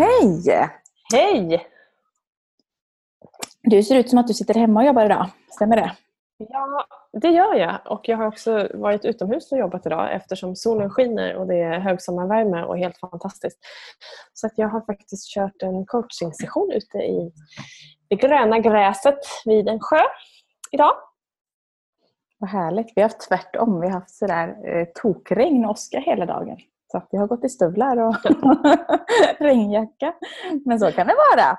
hej! Hej! Du ser ut som att du sitter hemma och jobbar idag. Stämmer det? Ja, det gör jag. Och jag har också varit utomhus och jobbat idag eftersom solen skiner och det är högsommarvärme och helt fantastiskt. Så att jag har faktiskt kört en coachingsession ute i det gröna gräset vid en sjö idag. Vad härligt. Vi har haft tvärtom. Vi har haft sådär eh, tokregn och åska hela dagen. Så att vi har gått i stövlar och regnjacka. Men så kan det vara.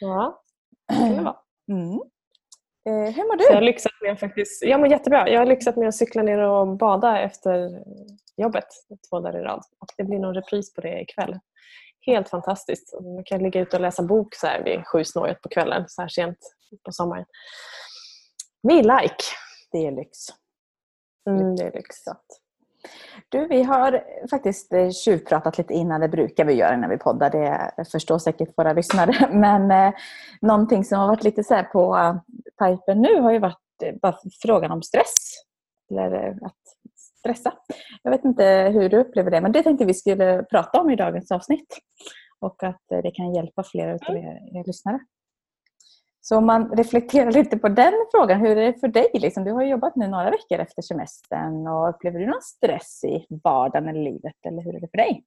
Ja, det kan det vara. Mm. Eh, hur mår du? Jag har lyxat med faktiskt, ja, men jättebra. Jag har lyxat med att cykla ner och bada efter jobbet två dagar i rad. Och det blir någon repris på det ikväll. Helt fantastiskt. Man kan ligga ute och läsa bok så här vid sju snåret på kvällen så här sent på sommaren. Me like. Det är lyx. Mm, det är lyx. Du, vi har faktiskt eh, tjuvpratat lite innan, det brukar vi göra när vi poddar, det förstår säkert våra lyssnare. Men eh, någonting som har varit lite så på pipen nu har ju varit eh, bara frågan om stress. Eller eh, att stressa. Jag vet inte hur du upplever det, men det tänkte vi skulle prata om i dagens avsnitt. Och att det kan hjälpa flera av er, er lyssnare. Så om man reflekterar lite på den frågan, hur är det för dig? Liksom, du har jobbat nu några veckor efter semestern och upplever du någon stress i vardagen eller livet? Eller hur är det för dig?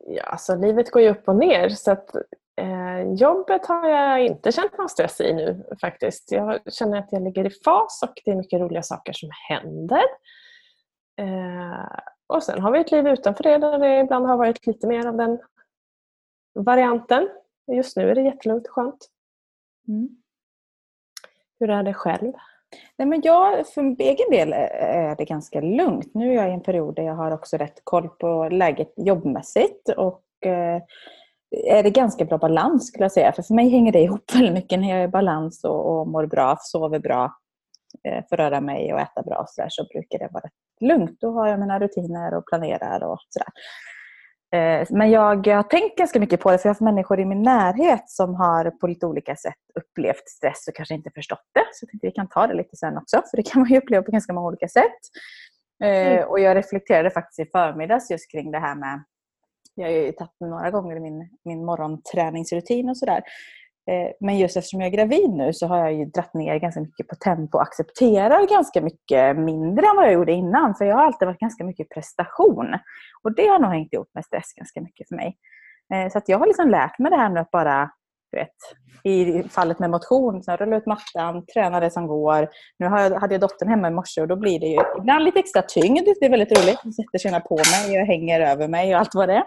Ja, alltså, livet går ju upp och ner så att eh, jobbet har jag inte känt någon stress i nu faktiskt. Jag känner att jag ligger i fas och det är mycket roliga saker som händer. Eh, och sen har vi ett liv utanför det där det ibland har varit lite mer av den varianten. Just nu är det jättelugnt och skönt. Mm. Hur är det själv? Nej, men jag, för egen del är det ganska lugnt. Nu är jag i en period där jag har också rätt koll på läget jobbmässigt och eh, är det ganska bra balans skulle jag säga. För för mig hänger det ihop väldigt mycket när jag är i balans och, och mår bra, sover bra, eh, får röra mig och äta bra så, där, så brukar det vara rätt lugnt. Då har jag mina rutiner och planerar och sådär. Eh, men jag har tänkt ganska mycket på det för jag har haft människor i min närhet som har på lite olika sätt upplevt stress och kanske inte förstått det. Så jag tänkte vi kan ta det lite sen också för det kan man ju uppleva på ganska många olika sätt. Eh, mm. Och jag reflekterade faktiskt i förmiddags just kring det här med jag har ju tagit några gånger i min, min morgonträningsrutin och sådär. Eh, men just eftersom jag är gravid nu så har jag ju dratt ner ganska mycket på tempo och accepterar ganska mycket mindre än vad jag gjorde innan. För jag har alltid varit ganska mycket prestation. Och det har nog hängt ihop med stress ganska mycket för mig. Eh, så att jag har liksom lärt mig det här med att bara, du vet, i fallet med motion, så rulla ut mattan, träna det som går. Nu hade jag dottern hemma i morse och då blir det ju ibland lite extra tyngd. Det är väldigt roligt. Hon sätter sig på mig och hänger över mig och allt vad det är.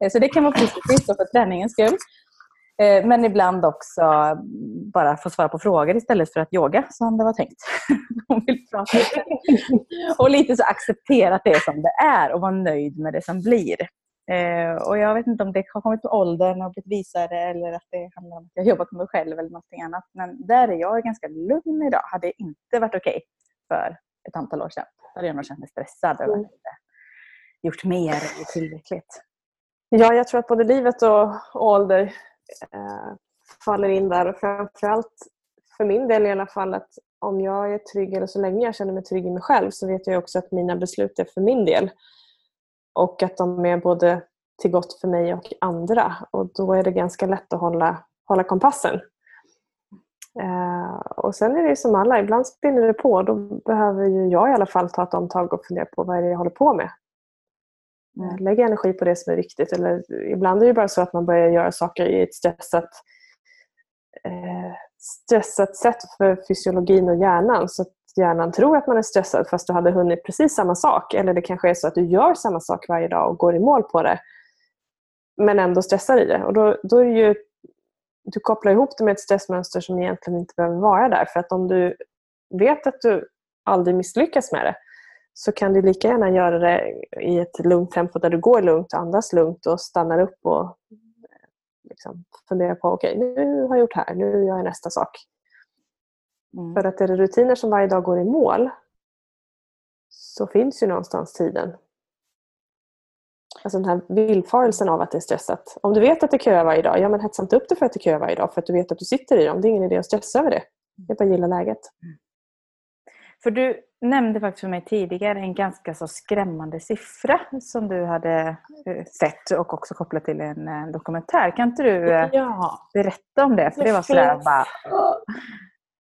Eh, så det kan vara positivt för träningens skull. Eh, men ibland också bara få svara på frågor istället för att yoga som det var tänkt. vill prata. och lite så acceptera det som det är och vara nöjd med det som blir. Eh, och Jag vet inte om det har kommit med åldern och blivit visare eller att det handlar om att jag jobbat med mig själv eller något annat. Men där är jag ganska lugn idag. Hade det inte varit okej okay för ett antal år sedan. Då hade jag nog känt mig stressad och inte gjort mer tillräckligt. Ja, jag tror att både livet och ålder eh, faller in där. Och framförallt för min del i alla fall att om jag är trygg eller så länge jag känner mig trygg i mig själv så vet jag också att mina beslut är för min del. Och att de är både till gott för mig och andra. Och då är det ganska lätt att hålla, hålla kompassen. Eh, och sen är det som alla, ibland spinner det på. Då behöver ju jag i alla fall ta ett omtag och fundera på vad är det jag håller på med. Mm. Eh, lägg energi på det som är viktigt. Eller, ibland är det bara så att man börjar göra saker i ett stressat, eh, stressat sätt för fysiologin och hjärnan. Så att hjärnan tror att man är stressad fast du hade hunnit precis samma sak. Eller det kanske är så att du gör samma sak varje dag och går i mål på det. Men ändå stressar i det. Och då, då är det ju, du kopplar ihop det med ett stressmönster som egentligen inte behöver vara där. För att om du vet att du aldrig misslyckas med det så kan du lika gärna göra det i ett lugnt tempo där du går lugnt, andas lugnt och stannar upp och liksom funderar på okej, okay, nu har jag gjort här, nu gör jag nästa sak. Mm. För att är det rutiner som varje dag går i mål så finns ju någonstans tiden. Alltså den här villfarelsen av att det är stressat. Om du vet att det köar varje dag, ja men hetsa inte upp dig för att det köar varje dag för att du vet att du sitter i dem. Det är ingen idé att stressa över det. Det är bara att gilla läget. Mm. För du nämnde faktiskt för mig tidigare en ganska så skrämmande siffra som du hade eh, sett och också kopplat till en, en dokumentär. Kan inte du eh, ja. berätta om det? För det, det var sådär bara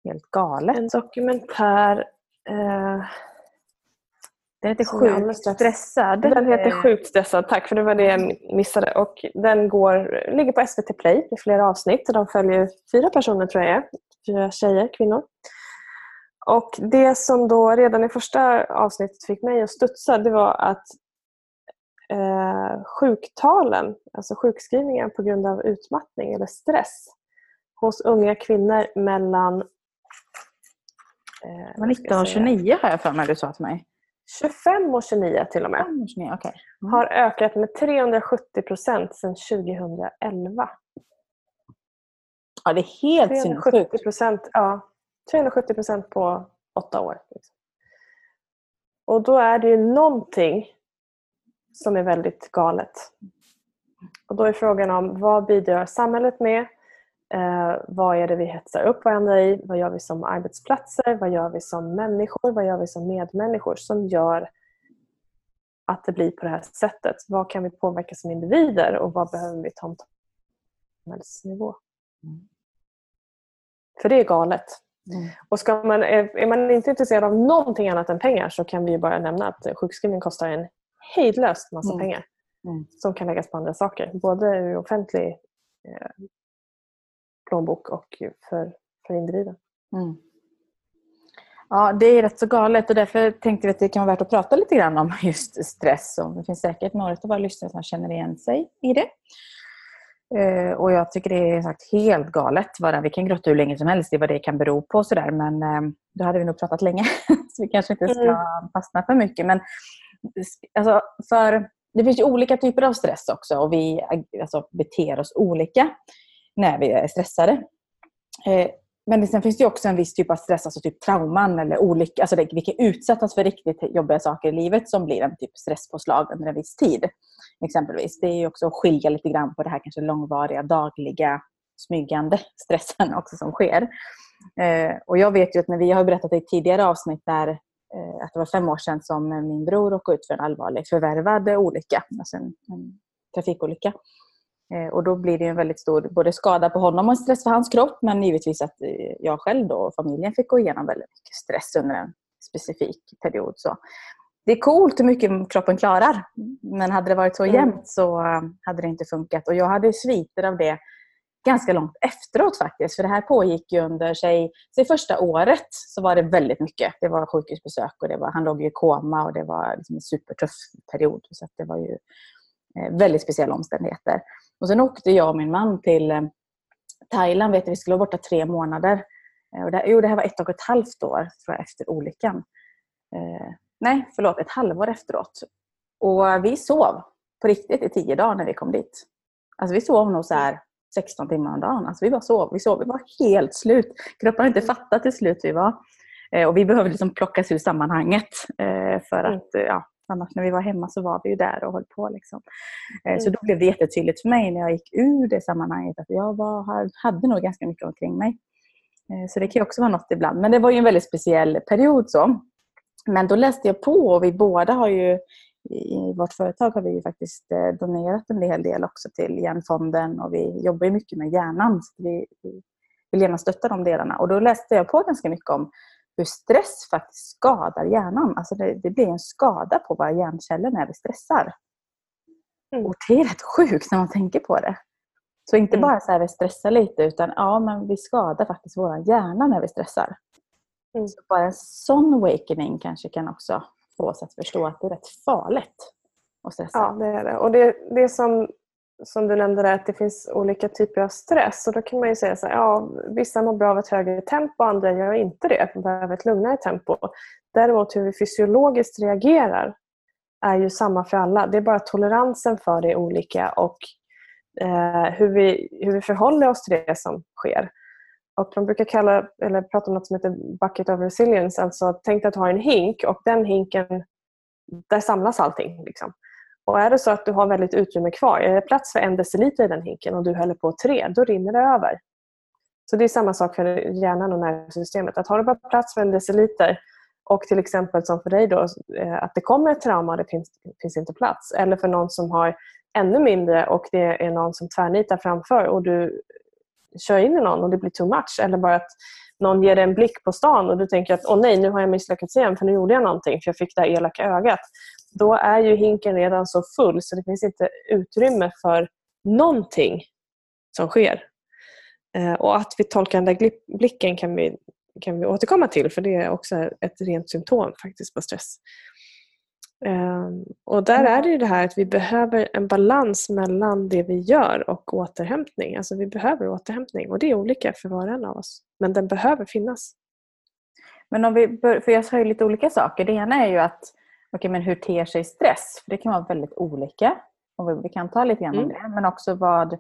helt galet. En dokumentär eh, den heter Sjukt stressad. Den heter eh. Sjukt stressad, tack för det var det jag missade. Och den går, ligger på SVT Play i flera avsnitt. De följer fyra personer tror jag Fyra tjejer, kvinnor. Och det som då redan i första avsnittet fick mig att studsa det var att eh, sjuktalen, alltså sjukskrivningar på grund av utmattning eller stress hos unga kvinnor mellan eh, 19 och 29 har jag för mig du sa till mig. 25 och 29 till och med. 29, okay. mm. Har ökat med 370 procent sedan 2011. Ja, det är helt sinnessjukt. Ja, 370 procent på åtta år. Och då är det ju någonting som är väldigt galet. Och då är frågan om vad bidrar samhället med? Eh, vad är det vi hetsar upp varandra i? Vad gör vi som arbetsplatser? Vad gör vi som människor? Vad gör vi som medmänniskor som gör att det blir på det här sättet? Vad kan vi påverka som individer och vad behöver vi ta om samhällsnivå? Mm. För det är galet. Mm. Och ska man, är man inte intresserad av någonting annat än pengar så kan vi bara nämna att sjukskrivning kostar en hejdlöst massa mm. pengar mm. som kan läggas på andra saker. Både ur offentlig eh, plånbok och för, för individen. Mm. Ja, det är rätt så galet och därför tänkte vi att det kan vara värt att prata lite grann om just stress. Och det finns säkert några av våra lyssnare som känner igen sig i det. Eh, och jag tycker det är sagt helt galet. Vad vi kan grotta hur länge som helst i vad det kan bero på. Sådär. Men eh, då hade vi nog pratat länge. så vi kanske inte ska mm. fastna för mycket. Men alltså, för, det finns ju olika typer av stress också och vi alltså, beter oss olika när vi är stressade. Men sen finns det också en viss typ av stress, alltså typ trauman eller olycka. Alltså det, vi kan utsättas för riktigt jobbiga saker i livet som blir en typ stresspåslag under en viss tid. Exempelvis. Det är också att skilja lite grann på det här kanske långvariga, dagliga, smygande stressen också som sker. Eh, och jag vet ju att när vi har berättat i tidigare avsnitt där eh, att det var fem år sedan som min bror råkade ut för en allvarlig förvärvad olycka, alltså en, en trafikolycka. Eh, och då blir det en väldigt stor både skada på honom och stress för hans kropp men givetvis att eh, jag själv och familjen fick gå igenom väldigt mycket stress under en specifik period. Så det är coolt hur mycket kroppen klarar men hade det varit så mm. jämnt så eh, hade det inte funkat. Och jag hade sviter av det ganska långt efteråt faktiskt. För det här pågick ju under sig, sig första året så var det väldigt mycket. Det var sjukhusbesök och det var, han låg i koma och det var liksom en supertuff period. Så det var ju väldigt speciella omständigheter. Och sen åkte jag och min man till eh, Thailand. Vet du, vi skulle vara borta tre månader. Eh, och det, jo, det här var ett och ett halvt år tror jag, efter olyckan. Eh, nej, förlåt, ett halvår efteråt. Och vi sov på riktigt i tio dagar när vi kom dit. Alltså vi sov nog så här 16 timmar om dagen. Alltså vi bara sov. Vi, sov. vi var helt slut. Kroppen hade inte fattat hur slut vi var. Eh, och vi behövde liksom plockas ur sammanhanget. Eh, för mm. att ja, Annars när vi var hemma så var vi ju där och höll på. Liksom. Mm. Så då blev det jättetydligt för mig när jag gick ur det sammanhanget att jag var, hade nog ganska mycket omkring mig. Eh, så det kan också vara något ibland. Men det var ju en väldigt speciell period. så. Men då läste jag på och vi båda har ju i vårt företag har vi faktiskt eh, donerat en hel del också till Hjärnfonden och vi jobbar mycket med hjärnan. Så vi vill gärna stötta de delarna. Och då läste jag på ganska mycket om hur stress faktiskt skadar hjärnan. Alltså det, det blir en skada på våra hjärnceller när vi stressar. Mm. Och det är rätt sjukt när man tänker på det. Så inte mm. bara så här vi stressar lite utan ja, men vi skadar faktiskt vår hjärna när vi stressar. Mm. Så bara en sån awakening kanske kan också få oss att förstå att det är rätt farligt att stressa. Ja, det är det. Och det, det som som du nämnde där, att det finns olika typer av stress. Och då kan man ju säga så här, ja, vissa mår bra av ett högre tempo, andra gör inte det. De behöver ett lugnare tempo. Däremot hur vi fysiologiskt reagerar är ju samma för alla. Det är bara toleransen för det är olika och eh, hur, vi, hur vi förhåller oss till det som sker. Och man brukar kalla, eller prata om något som heter bucket of resilience. Alltså tänk dig att du har en hink och den hinken, där samlas allting. Liksom. Och är det så att du har väldigt utrymme kvar, är det plats för en deciliter i den hinken och du häller på tre, då rinner det över. Så det är samma sak för hjärnan och nervsystemet. Att har du bara plats för en deciliter och till exempel som för dig då, eh, att det kommer ett trauma och det finns, finns inte plats. Eller för någon som har ännu mindre och det är någon som tvärnitar framför och du kör in i någon och det blir too much. Eller bara att någon ger dig en blick på stan och du tänker att åh nej, nu har jag misslyckats igen för nu gjorde jag någonting för jag fick det här elaka ögat. Då är ju hinken redan så full så det finns inte utrymme för någonting som sker. Eh, och att vi tolkar den där blicken kan vi, kan vi återkomma till för det är också ett rent symptom faktiskt på stress. Ehm, och där är det ju det här att vi behöver en balans mellan det vi gör och återhämtning. Alltså vi behöver återhämtning och det är olika för var och en av oss. Men den behöver finnas. Men om vi bör, för jag sa ju lite olika saker. Det ena är ju att okay, men hur ter sig stress? För Det kan vara väldigt olika. Och vi kan ta lite grann om mm. det. Men också vad,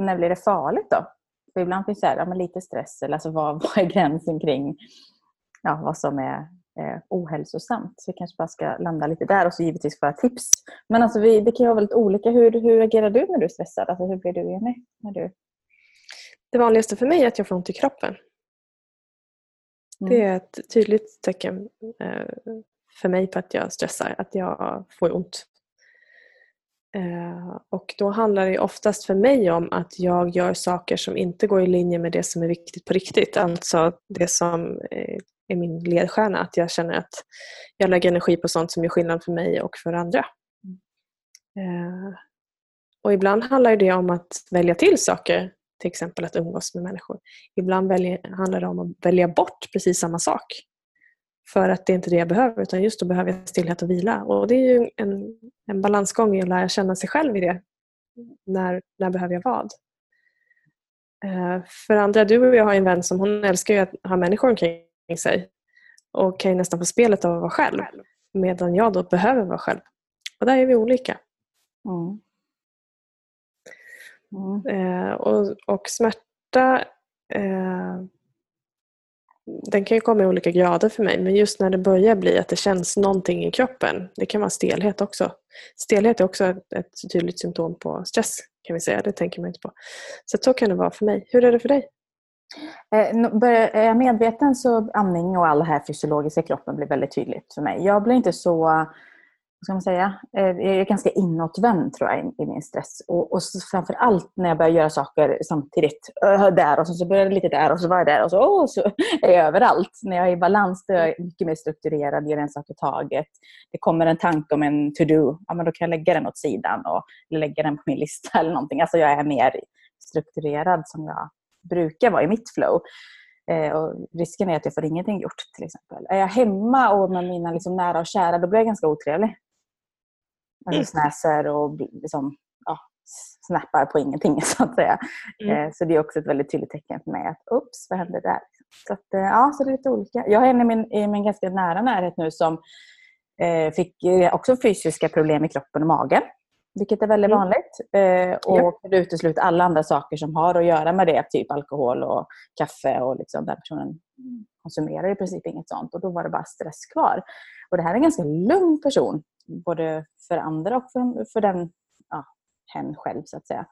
när blir det farligt då? För ibland finns det här, ja, lite stress. Eller alltså vad, vad är gränsen kring ja, vad som är eh, ohälsosamt. Så vi kanske bara ska landa lite där och så givetvis våra tips. Men alltså vi, det kan ju vara väldigt olika. Hur, hur agerar du när du är stressad? Alltså hur blir du, Jenny? När du... Det vanligaste för mig är att jag får ont i kroppen. Mm. Det är ett tydligt tecken eh, för mig på att jag stressar, att jag får ont. Eh, och då handlar det oftast för mig om att jag gör saker som inte går i linje med det som är viktigt på riktigt. Alltså det som eh, är min ledstjärna. Att jag känner att jag lägger energi på sånt som gör skillnad för mig och för andra. Eh, och ibland handlar det om att välja till saker, till exempel att umgås med människor. Ibland handlar det om att välja bort precis samma sak. För att det är inte det jag behöver, utan just då behöver jag stillhet och vila. Och Det är ju en, en balansgång i att lära känna sig själv i det. När, när behöver jag vad? Eh, för andra, du och jag har en vän som hon älskar att ha människor omkring sig och kan ju nästan få spelet av att vara själv medan jag då behöver vara själv. Och där är vi olika. Mm. Mm. Eh, och, och, smärta eh, den kan ju komma i olika grader för mig men just när det börjar bli att det känns någonting i kroppen. Det kan vara stelhet också. Stelhet är också ett, tydligt symptom på stress kan vi säga. Det tänker man inte på. Så så kan det vara för mig. Hur är det för dig? Eh, är jag medveten så amning och all det här fysiologiska i kroppen blir väldigt tydligt för mig. Jag blir inte så, ska man säga, eh, jag är ganska inåtvänd tror jag i min stress. Och, och framför allt när jag börjar göra saker samtidigt. Där och så, så börjar det lite där och så var jag där och så, oh, så är jag överallt. När jag är i balans då är jag mycket mer strukturerad, gör en sak i taget. Det kommer en tanke om en to-do, ja, men då kan jag lägga den åt sidan och lägga den på min lista eller någonting. Alltså jag är mer strukturerad som jag brukar vara i mitt flow. Eh, och risken är att jag får ingenting gjort till exempel. Är jag hemma och med mina liksom nära och kära, då blir jag ganska otrevlig. Jag snäser och liksom, ja, snappar på ingenting så att säga. Mm. Eh, så det är också ett väldigt tydligt tecken för mig att ups, vad hände där? Så, att, eh, ja, så det är lite olika. Jag har en i min, i min ganska nära närhet nu som eh, fick eh, också fysiska problem i kroppen och magen vilket är väldigt mm. vanligt. Eh, och ja. det utesluter alla andra saker som har att göra med det, typ alkohol och kaffe. Och liksom, den personen konsumerar i princip inget sånt. Och då var det bara stress kvar. Och det här är en ganska lugn person, både för andra och för, för den, ja, hen själv så att säga.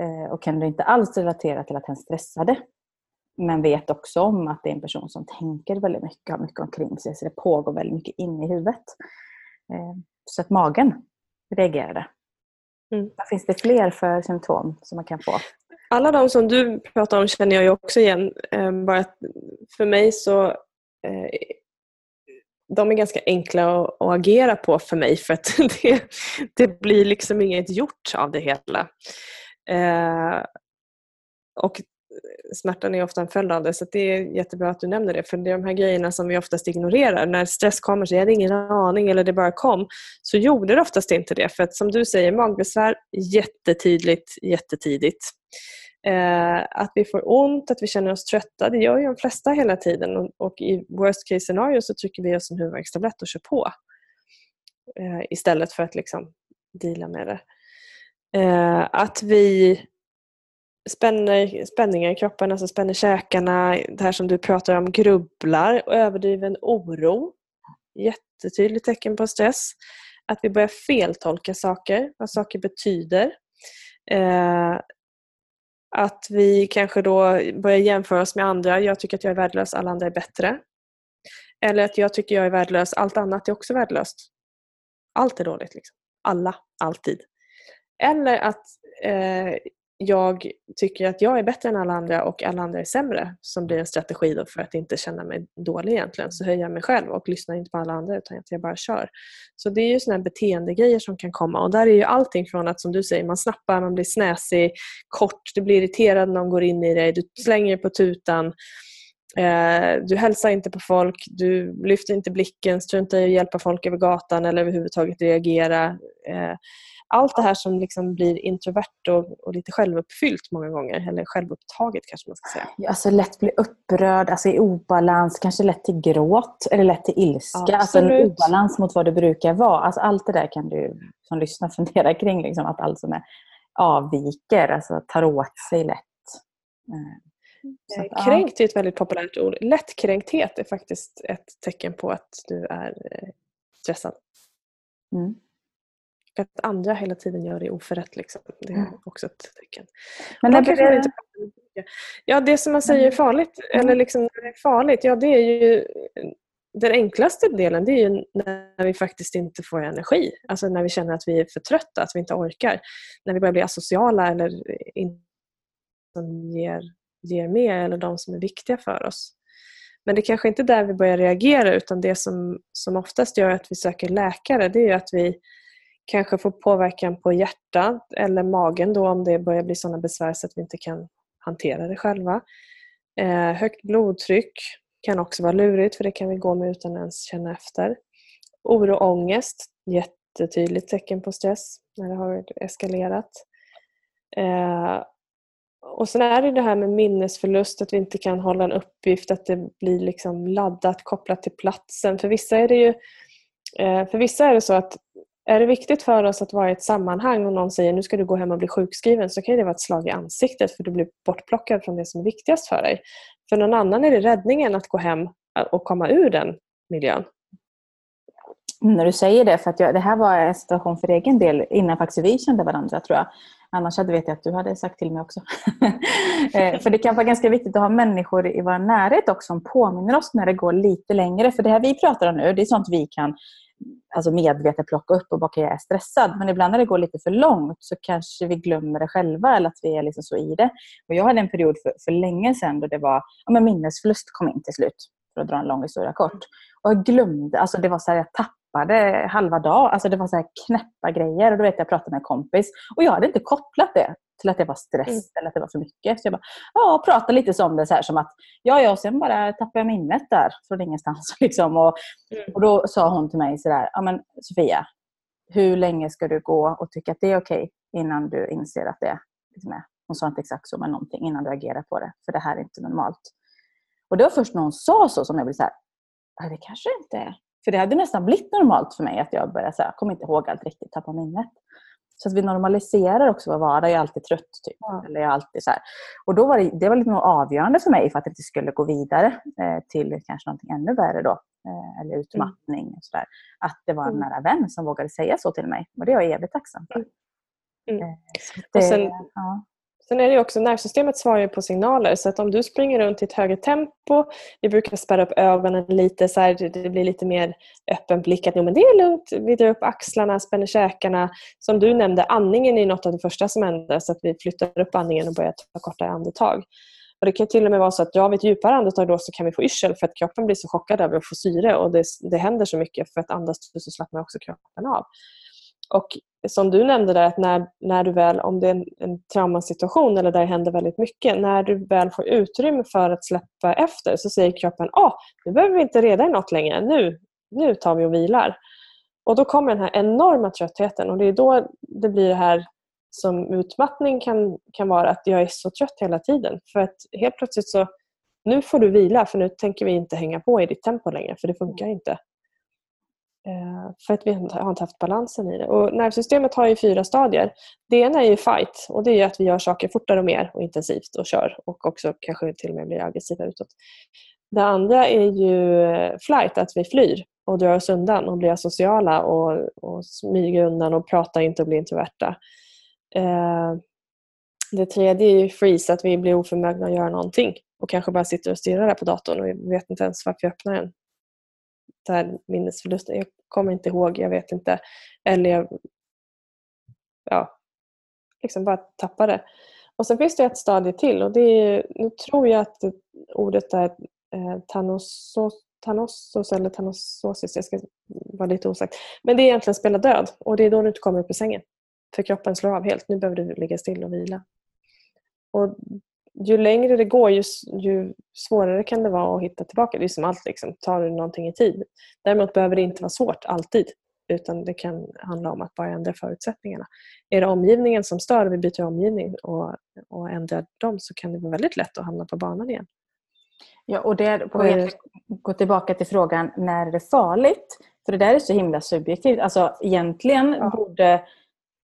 Eh, och kan inte alls relatera till att hen stressade. Men vet också om att det är en person som tänker väldigt mycket, har mycket omkring sig. Så det pågår väldigt mycket inne i huvudet. Eh, så att magen reagerade. Mm. Vad finns det fler för symptom som man kan få? Alla de som du pratar om känner jag ju också igen. Eh, bara för mig så eh, de är ganska enkla att, agera på för mig för att det, det blir liksom inget gjort av det hela. Eh, och smärtan är ofta en följd av det. Så det är jättebra att du nämner det. För det är de här grejerna som vi oftast ignorerar. När stress kommer så jag hade ingen aning eller det bara kom. Så gjorde det oftast inte det. För att som du säger, magbesvär jättetydligt, jättetidigt. Eh, att vi får ont, att vi känner oss trötta, det gör ju de flesta hela tiden. Och, och i worst case scenario så trycker vi oss en huvudvärkstablett och kör på. Eh, istället för att liksom deala med det. Eh, att vi spänner, spänningar i kroppen, alltså spänner käkarna, det här som du pratar om, grubblar och överdriven oro. Jättetydligt tecken på stress. Att vi börjar feltolka saker, vad saker betyder. Eh, att vi kanske då börjar jämföra oss med andra. Jag tycker att jag är värdelös, alla andra är bättre. Eller att jag tycker jag är värdelös. Allt annat är också värdelöst. Allt är dåligt. Liksom. Alla, alltid. Eller att eh, jag tycker att jag är bättre än alla andra och alla andra är sämre som blir en strategi då för att inte känna mig dålig egentligen. Så höjer jag mig själv och lyssnar inte på alla andra utan jag bara kör. Så det är ju sådana beteendegrejer som kan komma och där är ju allting från att som du säger, man snappar, man blir snäsig, kort, du blir irriterad när någon går in i dig, du slänger på tutan, eh, du hälsar inte på folk, du lyfter inte blicken, struntar i att hjälpa folk över gatan eller överhuvudtaget reagera. Eh, Eh, allt det här som liksom blir introvert och, och, lite självuppfyllt många gånger, eller självupptaget kanske man ska säga. Alltså lätt bli upprörd, alltså i obalans, kanske lätt till gråt eller lätt till ilska. Absolut. Alltså en obalans mot vad det brukar vara. Alltså allt det där kan du som lyssnar fundera kring, liksom, att allt som är avviker, alltså tar åt sig lätt. Eh, att, Kränkt är ett väldigt populärt ord. Lättkränkthet är faktiskt ett tecken på att du är eh, stressad. Mm att andra hela tiden gör det oförrätt. Liksom. Det är mm. också ett tecken. Men det, det... Inte... Ja, det som man säger är farligt, mm. eller liksom farligt, ja det är ju den enklaste delen det är ju när vi faktiskt inte får energi. Alltså när vi känner att vi är för trötta, att vi inte orkar. När vi börjar bli asociala eller inte ger, ger mer eller de som är viktiga för oss. Men det kanske inte är där vi börjar reagera utan det som, som oftast gör att vi söker läkare det är att vi kanske får påverkan på hjärtat eller magen då om det börjar bli sådana besvär så att vi inte kan hantera det själva. Eh, högt blodtryck kan också vara lurigt för det kan vi gå med utan att ens känna efter. Oro och ångest, jättetydligt tecken på stress när det har eskalerat. Eh, och sen är det det här med minnesförlust, att vi inte kan hålla en uppgift, att det blir liksom laddat kopplat till platsen. För vissa är det ju eh, för vissa är det så att är det viktigt för oss att vara i ett sammanhang och någon säger nu ska du gå hem och bli sjukskriven så kan det vara ett slag i ansiktet för du blir bortplockad från det som är viktigast för dig. För någon annan är det räddningen att gå hem och komma ur den miljön. Mm, när du säger det, för att jag, det här var en situation för egen del innan faktiskt vi kände varandra tror jag. Annars hade vet jag att du hade sagt till mig också. Eh, för det kan vara ganska viktigt att ha människor i vår närhet också som påminner oss när det går lite längre. För det här vi pratar om nu, det är sånt vi kan alltså medvetet plocka upp och bara okay, jag är stressad. Men ibland när det går lite för långt så kanske vi glömmer det själva eller att vi är liksom så i det. Och jag hade en period för, för länge sedan då det var ja, men minnesförlust kom in till slut. För att dra en lång historia kort. Och jag glömde, alltså det var så här, jag tappade halva dagen. Alltså det var så här knäppa grejer. Och då vet jag, jag pratade med en kompis och jag hade inte kopplat det till att det var stress mm. eller att det var för mycket. Så jag bara, ja, pratade lite om det så här, som att, ja, ja, sen bara tappade jag minnet där från ingenstans. Liksom. Och, mm. och då sa hon till mig sådär, ja men Sofia, hur länge ska du gå och tycka att det är okej okay innan du inser att det liksom är, hon sa inte exakt så, men någonting innan du agerar på det. För det här är inte normalt. Och det var först när hon sa så som jag blev så här, det kanske inte är. För det hade nästan blivit normalt för mig att jag började säga, kommer inte ihåg allt riktigt, tappa minnet. Så att vi normaliserar också vår vardag. Jag är alltid trött. Typ. Ja. Eller jag alltid så här. Och då var det, det var lite avgörande för mig för att det inte skulle gå vidare eh, till kanske någonting ännu värre då. Eh, eller utmattning. Mm. Och så där. Att det var en mm. nära vän som vågade säga så till mig. Och det är jag evigt tacksam för. Mm. Mm. Det, och sen, ja. Sen är det också, nervsystemet svarar på signaler så att om du springer runt i ett högre tempo, vi brukar spärra upp ögonen lite så här, det blir lite mer öppen blick att men det är lugnt, vi drar upp axlarna, spänner käkarna. Som du nämnde, andningen är något av det första som händer så att vi flyttar upp andningen och börjar ta kortare andetag. Och det kan till och med vara så att drar vi ett djupare andetag då så kan vi få yrsel för att kroppen blir så chockad över att få syre och det, det händer så mycket för att andas så slappnar också kroppen av. Och som du nämnde där, att när, när du väl, om det är en, en traumasituation eller där det händer väldigt mycket, när du väl får utrymme för att släppa efter så säger kroppen ah, nu behöver vi inte reda i något längre, nu, nu tar vi och vilar. Och då kommer den här enorma tröttheten och det är då det blir det här som utmattning kan, kan vara att jag är så trött hela tiden. För att helt plötsligt så, nu får du vila för nu tänker vi inte hänga på i ditt tempo längre för det funkar inte. Eh, för att vi har inte haft balansen i det. Och nervsystemet har ju fyra stadier. Det ena är ju fight och det är att vi gör saker fortare och mer och intensivt och kör och också kanske till och med blir aggressiva utåt. Det andra är ju eh, flight, att vi flyr och drar oss undan och blir asociala och, och smyger undan och pratar inte och blir introverta. Eh, det tredje är ju freeze, att vi blir oförmögna att göra någonting och kanske bara sitter och stirrar där på datorn och vet inte ens varför vi öppnar den här minnesförlusten. Jag kommer inte ihåg, jag vet inte. Eller jag ja, liksom bara tappar det. Och sen finns det ett stadie till och det är, nu tror jag att ordet är eh, tanosos, tanosos eller tanososis, jag ska vara lite osagt. Men det är egentligen spela död och det är då du inte kommer upp ur sängen. För kroppen slår av helt. Nu behöver du ligga still och vila. Och ju längre det går ju, ju svårare kan det vara att hitta tillbaka. Det är som allt, liksom. tar du någonting i tid. Däremot behöver det inte vara svårt alltid. Utan det kan handla om att bara ändra förutsättningarna. Är det omgivningen som stör och vi byter omgivning och, och ändrar dem så kan det vara väldigt lätt att hamna på banan igen. Ja, och det på att gå tillbaka till frågan när är det farligt? För det där är så himla subjektivt. Alltså egentligen ja. borde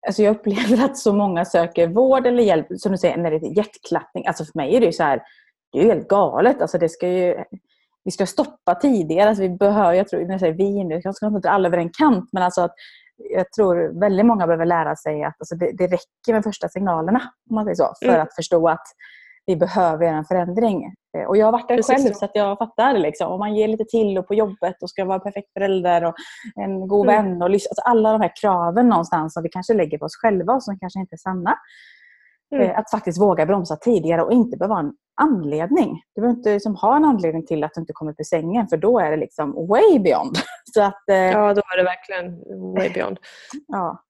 Alltså jag upplever att så många söker vård eller hjälp, som du säger, när det är hjärtklappning. Alltså för mig är det ju så här, det är ju helt galet. Alltså det ska ju, vi ska stoppa tidigare. Alltså vi behöver, jag tror, när jag säger vi, nu ska inte alla över en kant, men alltså att jag tror väldigt många behöver lära sig att alltså det, det räcker med första signalerna, om man säger så, för mm. att förstå att vi behöver en förändring. Eh, och jag har varit där Precis själv så att jag fattar. Liksom. Om man ger lite till och på jobbet och ska vara en perfekt förälder och en god mm. vän. Och alltså alla de här kraven någonstans som vi kanske lägger på oss själva och som kanske inte är sanna. Mm. Eh, att faktiskt våga bromsa tidigare och inte behöva ha en anledning. Du behöver inte liksom ha en anledning till att du inte kommer ur sängen för då är det liksom way beyond. Så att, eh... Ja, då är det verkligen way beyond. ja.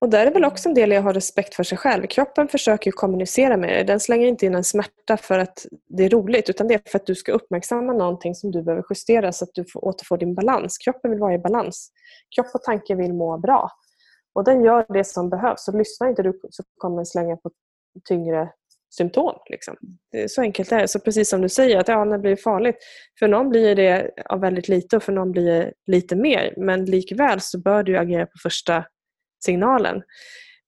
Och där är väl också en del i att ha respekt för sig själv. Kroppen försöker kommunicera med dig. Den slänger inte in en smärta för att det är roligt utan det är för att du ska uppmärksamma någonting som du behöver justera så att du får återfår din balans. Kroppen vill vara i balans. Kropp och tanke vill må bra. Och den gör det som behövs. Så lyssnar inte du så kommer den slänga på tyngre symptom. Liksom. Så enkelt är det. Så precis som du säger, att ja, när det blir farligt. För någon blir det av väldigt lite och för någon blir det lite mer. Men likväl så bör du agera på första signalen.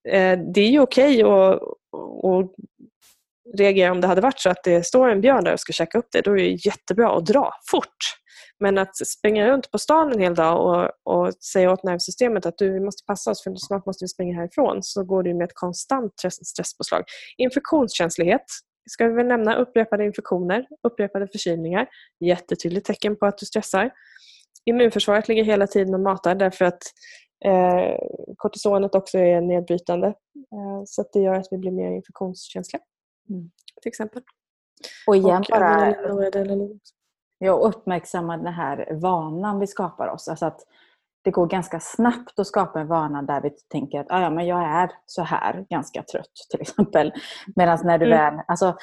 Eh, det är ju okej okay att, att reagera om det hade varit så att det står en björn där och ska käka upp det. Då är det jättebra att dra fort. Men att springa runt på stan en hel dag och, och säga åt nervsystemet att du, vi måste passa oss för snart måste vi springa härifrån så går det med ett konstant stresspåslag. Infektionskänslighet ska vi väl nämna. Upprepade infektioner, upprepade förkylningar. Jättetydligt tecken på att du stressar. Immunförsvaret ligger hela tiden och matar därför att eh, kortisonet också är nedbrytande. Eh, så det gör att vi blir mer infektionskänsliga. Mm. Till exempel. Och igen och bara... Ja, uppmärksamma den här vanan vi skapar oss. Alltså att det går ganska snabbt att skapa en vana där vi tänker att ah, ja, men jag är så här ganska trött till exempel. Medan när du mm. väl... Alltså,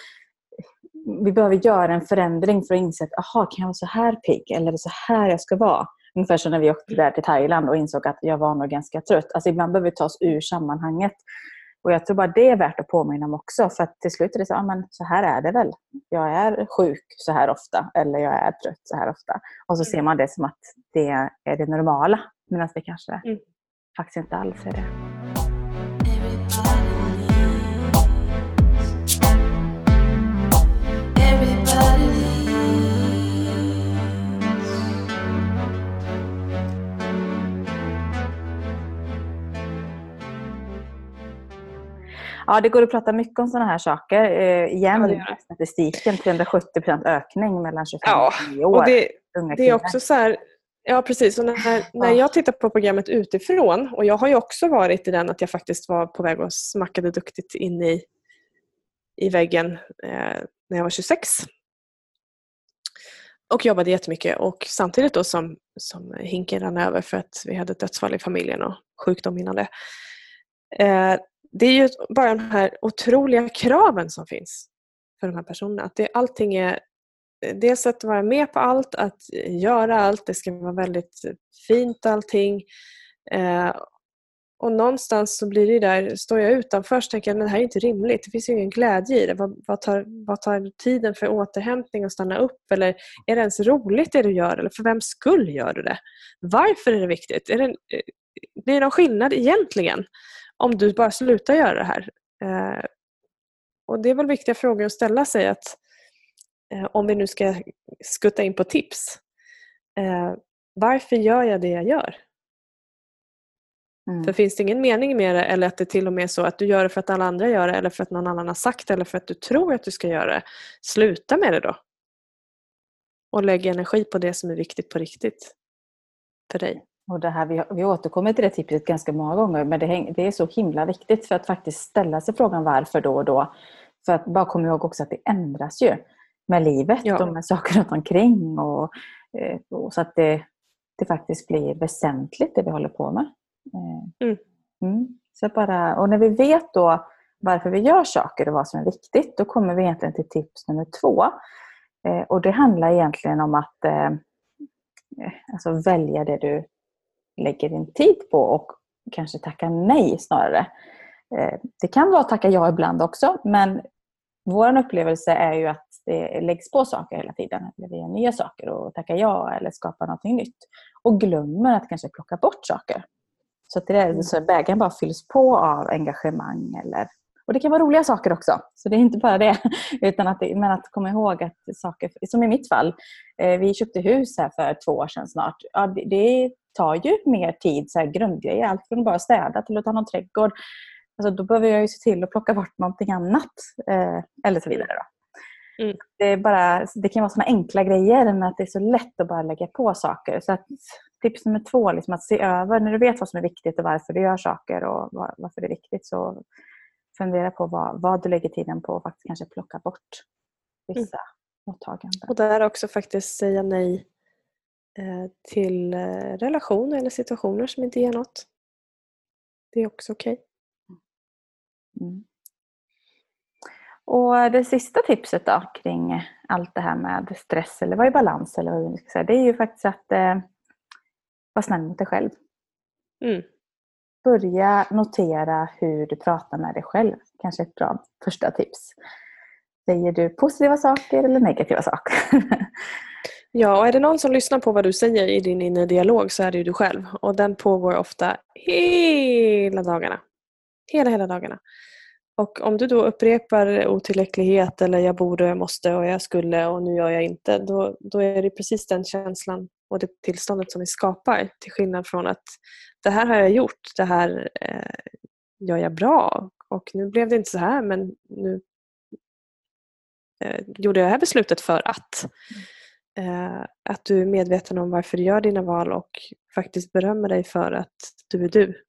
vi behöver göra en förändring för att inse att aha, kan jag vara så här pigg? Eller så här jag ska vara? Ungefär som när vi åkte där till Thailand och insåg att jag var nog ganska trött. Alltså ibland behöver vi ta oss ur sammanhanget. Och jag tror bara det är värt att påminna om också. För att till slut är det så, ja, men så här är det väl. Jag är sjuk så här ofta. Eller jag är trött så här ofta. Och så ser man det som att det är det normala. Medan det kanske mm. faktiskt inte alls är det. Ja, det går att prata mycket om sådana här saker. Eh, igen, ja, statistiken, 370% ökning mellan 25 ja, och 9 år. Det, det är också så här, Ja precis, och när, när jag tittar på programmet utifrån och jag har ju också varit i den att jag faktiskt var på väg och smackade duktigt in i, i väggen eh, när jag var 26. Och jobbade jättemycket och samtidigt då som, som hinken rann över för att vi hade ett dödsfall i familjen och sjukdom innan det. Eh, det är ju bara de här otroliga kraven som finns för de här personerna. Att det, allting är dels att vara med på allt, att göra allt. Det ska vara väldigt fint allting. Eh, och någonstans så blir det där, står jag utanför så tänker jag att det här är inte rimligt. Det finns ju ingen glädje i det. Vad, vad, tar, vad tar tiden för återhämtning att stanna upp? Eller är det ens roligt det du gör? Eller för vems skull gör du det? Varför är det viktigt? Är det, eh, blir det någon skillnad egentligen? Om du bara slutar göra det här? Eh, och Det är väl viktiga frågor att ställa sig. att eh, Om vi nu ska skutta in på tips. Eh, varför gör jag det jag gör? Mm. För finns det ingen mening med det eller att det till och med är så att du gör det för att alla andra gör det eller för att någon annan har sagt det eller för att du tror att du ska göra det. Sluta med det då. Och lägg energi på det som är viktigt på riktigt. för dig? Och det här, vi, vi återkommer till det tipset ganska många gånger men det, det är så himla viktigt för att faktiskt ställa sig frågan varför då och då. För att bara komma ihåg också att det ändras ju med livet ja. och med saker runt omkring. Och, eh, och så att det, det faktiskt blir väsentligt det vi håller på med. Eh, mm. Mm. Så bara, och när vi vet då varför vi gör saker och vad som är viktigt, då kommer vi egentligen till tips nummer två. Eh, och det handlar egentligen om att alltså välja det du lägger din tid på och kanske tacka nej snarare. Eh, det kan vara att tacka ja ibland också, men vår upplevelse är ju att det läggs på saker hela tiden. Vi gör nya saker och tackar ja eller skapar någonting nytt. Och glömmer att kanske plocka bort saker. Så att det är, så bägaren bara fylls på av engagemang. Eller, och det kan vara roliga saker också. Så det är inte bara det. Utan att, men att komma ihåg att saker, som i mitt fall, eh, vi köpte hus här för två år sedan snart. Ja, det, det tar ju mer tid, så här grundgrejer. Allt från bara städa till att ta någon trädgård. Alltså, då behöver jag ju se till att plocka bort någonting annat. Eh, eller så vidare. Då. Mm. Det, är bara, det kan vara såna enkla grejer, men att det är så lätt att bara lägga på saker. Så att, tips nummer två, liksom att se över, när du vet vad som är viktigt och varför du gör saker och var, varför det är viktigt, så fundera på vad, vad du lägger tiden på och faktiskt kanske plocka bort vissa mm. åtaganden. Och där också faktiskt säga nej till eh, relationer eller situationer som inte ger något. Det är också okej. Okay. Mm. Och det sista tipset då kring allt det här med stress eller vara i balans eller vad vi ska säga, det är ju faktiskt att eh, vara snäll mot dig själv. Mm. Börja notera hur du pratar med dig själv. Kanske ett bra första tips. Säger du positiva saker eller negativa saker? Ja, och är det någon som lyssnar på vad du säger i din inre dialog så är det ju du själv. Och den pågår ofta hela dagarna. Hela, hela dagarna. Och om du då upprepar otillräcklighet eller jag borde, jag måste och jag skulle och nu gör jag inte. Då, då är det precis den känslan och det tillståndet som vi skapar. Till skillnad från att det här har jag gjort, det här eh, gör jag bra och nu blev det inte så här men nu eh, gjorde jag det här beslutet för att. Eh, att du är medveten om varför du gör dina val och faktiskt berömmer dig för att du är du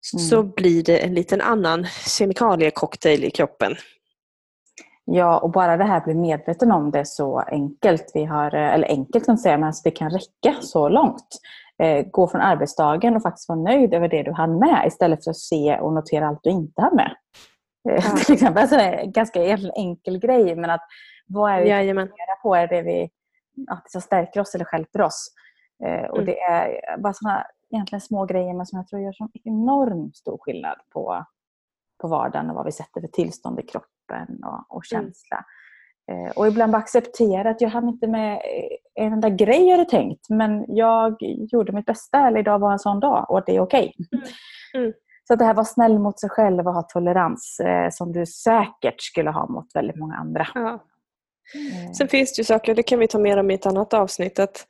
så mm. blir det en liten annan kemikaliecocktail i kroppen. Ja, och bara det här att bli medveten om det så enkelt. Vi har, eller enkelt kan jag säga, men alltså det kan räcka så långt. Eh, gå från arbetsdagen och faktiskt vara nöjd över det du hann med istället för att se och notera allt du inte hann med. Eh, ja. Till exempel. Alltså det är en ganska enkel grej, men att vad är det vi fokuserar på? Är det vi att det stärker oss eller skälper oss? Eh, och mm. det är bara sådana egentligen små grejer men som jag tror gör så enormt stor skillnad på, på vardagen och vad vi sätter för tillstånd i kroppen och, och mm. känsla. Mm. Eh, och ibland bara acceptera att jag hann inte med eh, en enda grej jag hade tänkt men jag gjorde mitt bästa eller idag var en sån dag och det är okej. Okay. Mm. Mm. Så det här var snäll mot sig själv och ha tolerans eh, som du säkert skulle ha mot väldigt många andra. Ja. Mm. Sen finns det ju saker, det kan vi ta mer om i ett annat avsnitt, att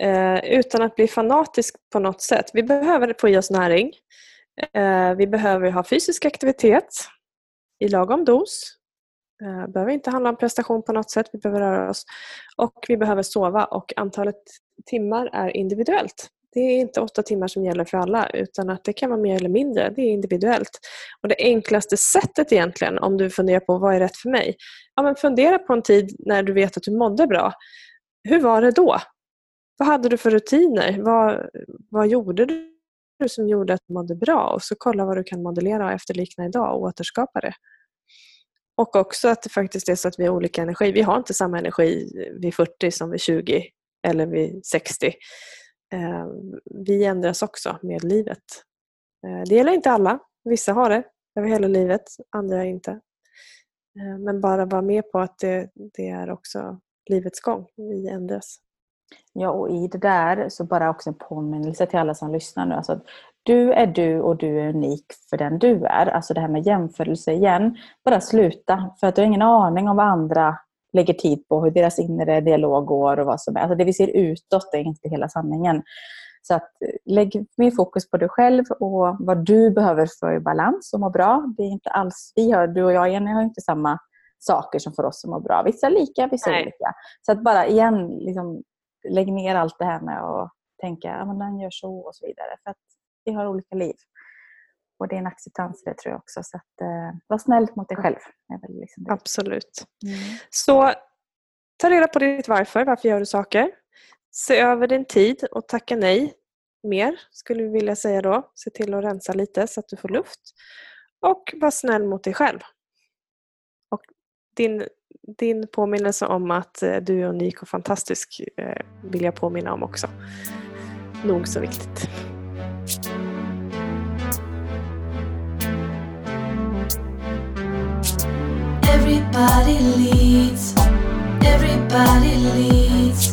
eh, utan att bli fanatisk på något sätt. Vi behöver få i oss näring. Eh, vi behöver ha fysisk aktivitet i lagom dos. Eh, det behöver inte handla om prestation på något sätt. Vi behöver röra oss. Och vi behöver sova och antalet timmar är individuellt. Det är inte åtta timmar som gäller för alla utan att det kan vara mer eller mindre. Det är individuellt. Och Det enklaste sättet egentligen om du funderar på vad är rätt för mig? Ja, men fundera på en tid när du vet att du mådde bra. Hur var det då? Vad hade du för rutiner? Vad, vad gjorde du som gjorde att du mådde bra? Och så kolla vad du kan modellera och efterlikna idag och återskapa det. Och också att det faktiskt är så att vi har olika energi. Vi har inte samma energi vid 40 som vid 20 eller vid 60. Eh, vi ändras också med livet. Eh, det gäller inte alla. Vissa har det över hela livet, andra inte. Eh, men bara vara med på att det, det är också livets gång. Vi ändras. Ja, och i det där så bara också en påminnelse till alla som lyssnar nu. Alltså, du är du och du är unik för den du är. Alltså det här med jämförelse igen. Bara sluta. För att du har ingen aning om vad andra lägger tid på, hur deras inre dialog går och vad som är. Alltså det vi ser utåt är inte hela sanningen. Så att lägg mer fokus på dig själv och vad du behöver för balans och må bra. Det är inte alls, vi har, du och jag Jenny har inte samma saker som för oss som mår bra. Vissa lika, vissa är olika. Så att bara igen, liksom, lägg ner allt det här med att tänka att ja, den gör så och så vidare. För att vi har olika liv. Och det är en acceptans i det tror jag också. Så att, eh, var snäll mot dig själv. Liksom. Absolut. Mm. Så ta reda på ditt varför. Varför gör du saker? Se över din tid och tacka nej mer, skulle vi vilja säga då. Se till att rensa lite så att du får luft. Och var snäll mot dig själv. Och din, din påminnelse om att eh, du är unik och fantastisk eh, vill jag påminna om också. Nog så viktigt. Everybody leads, everybody leads,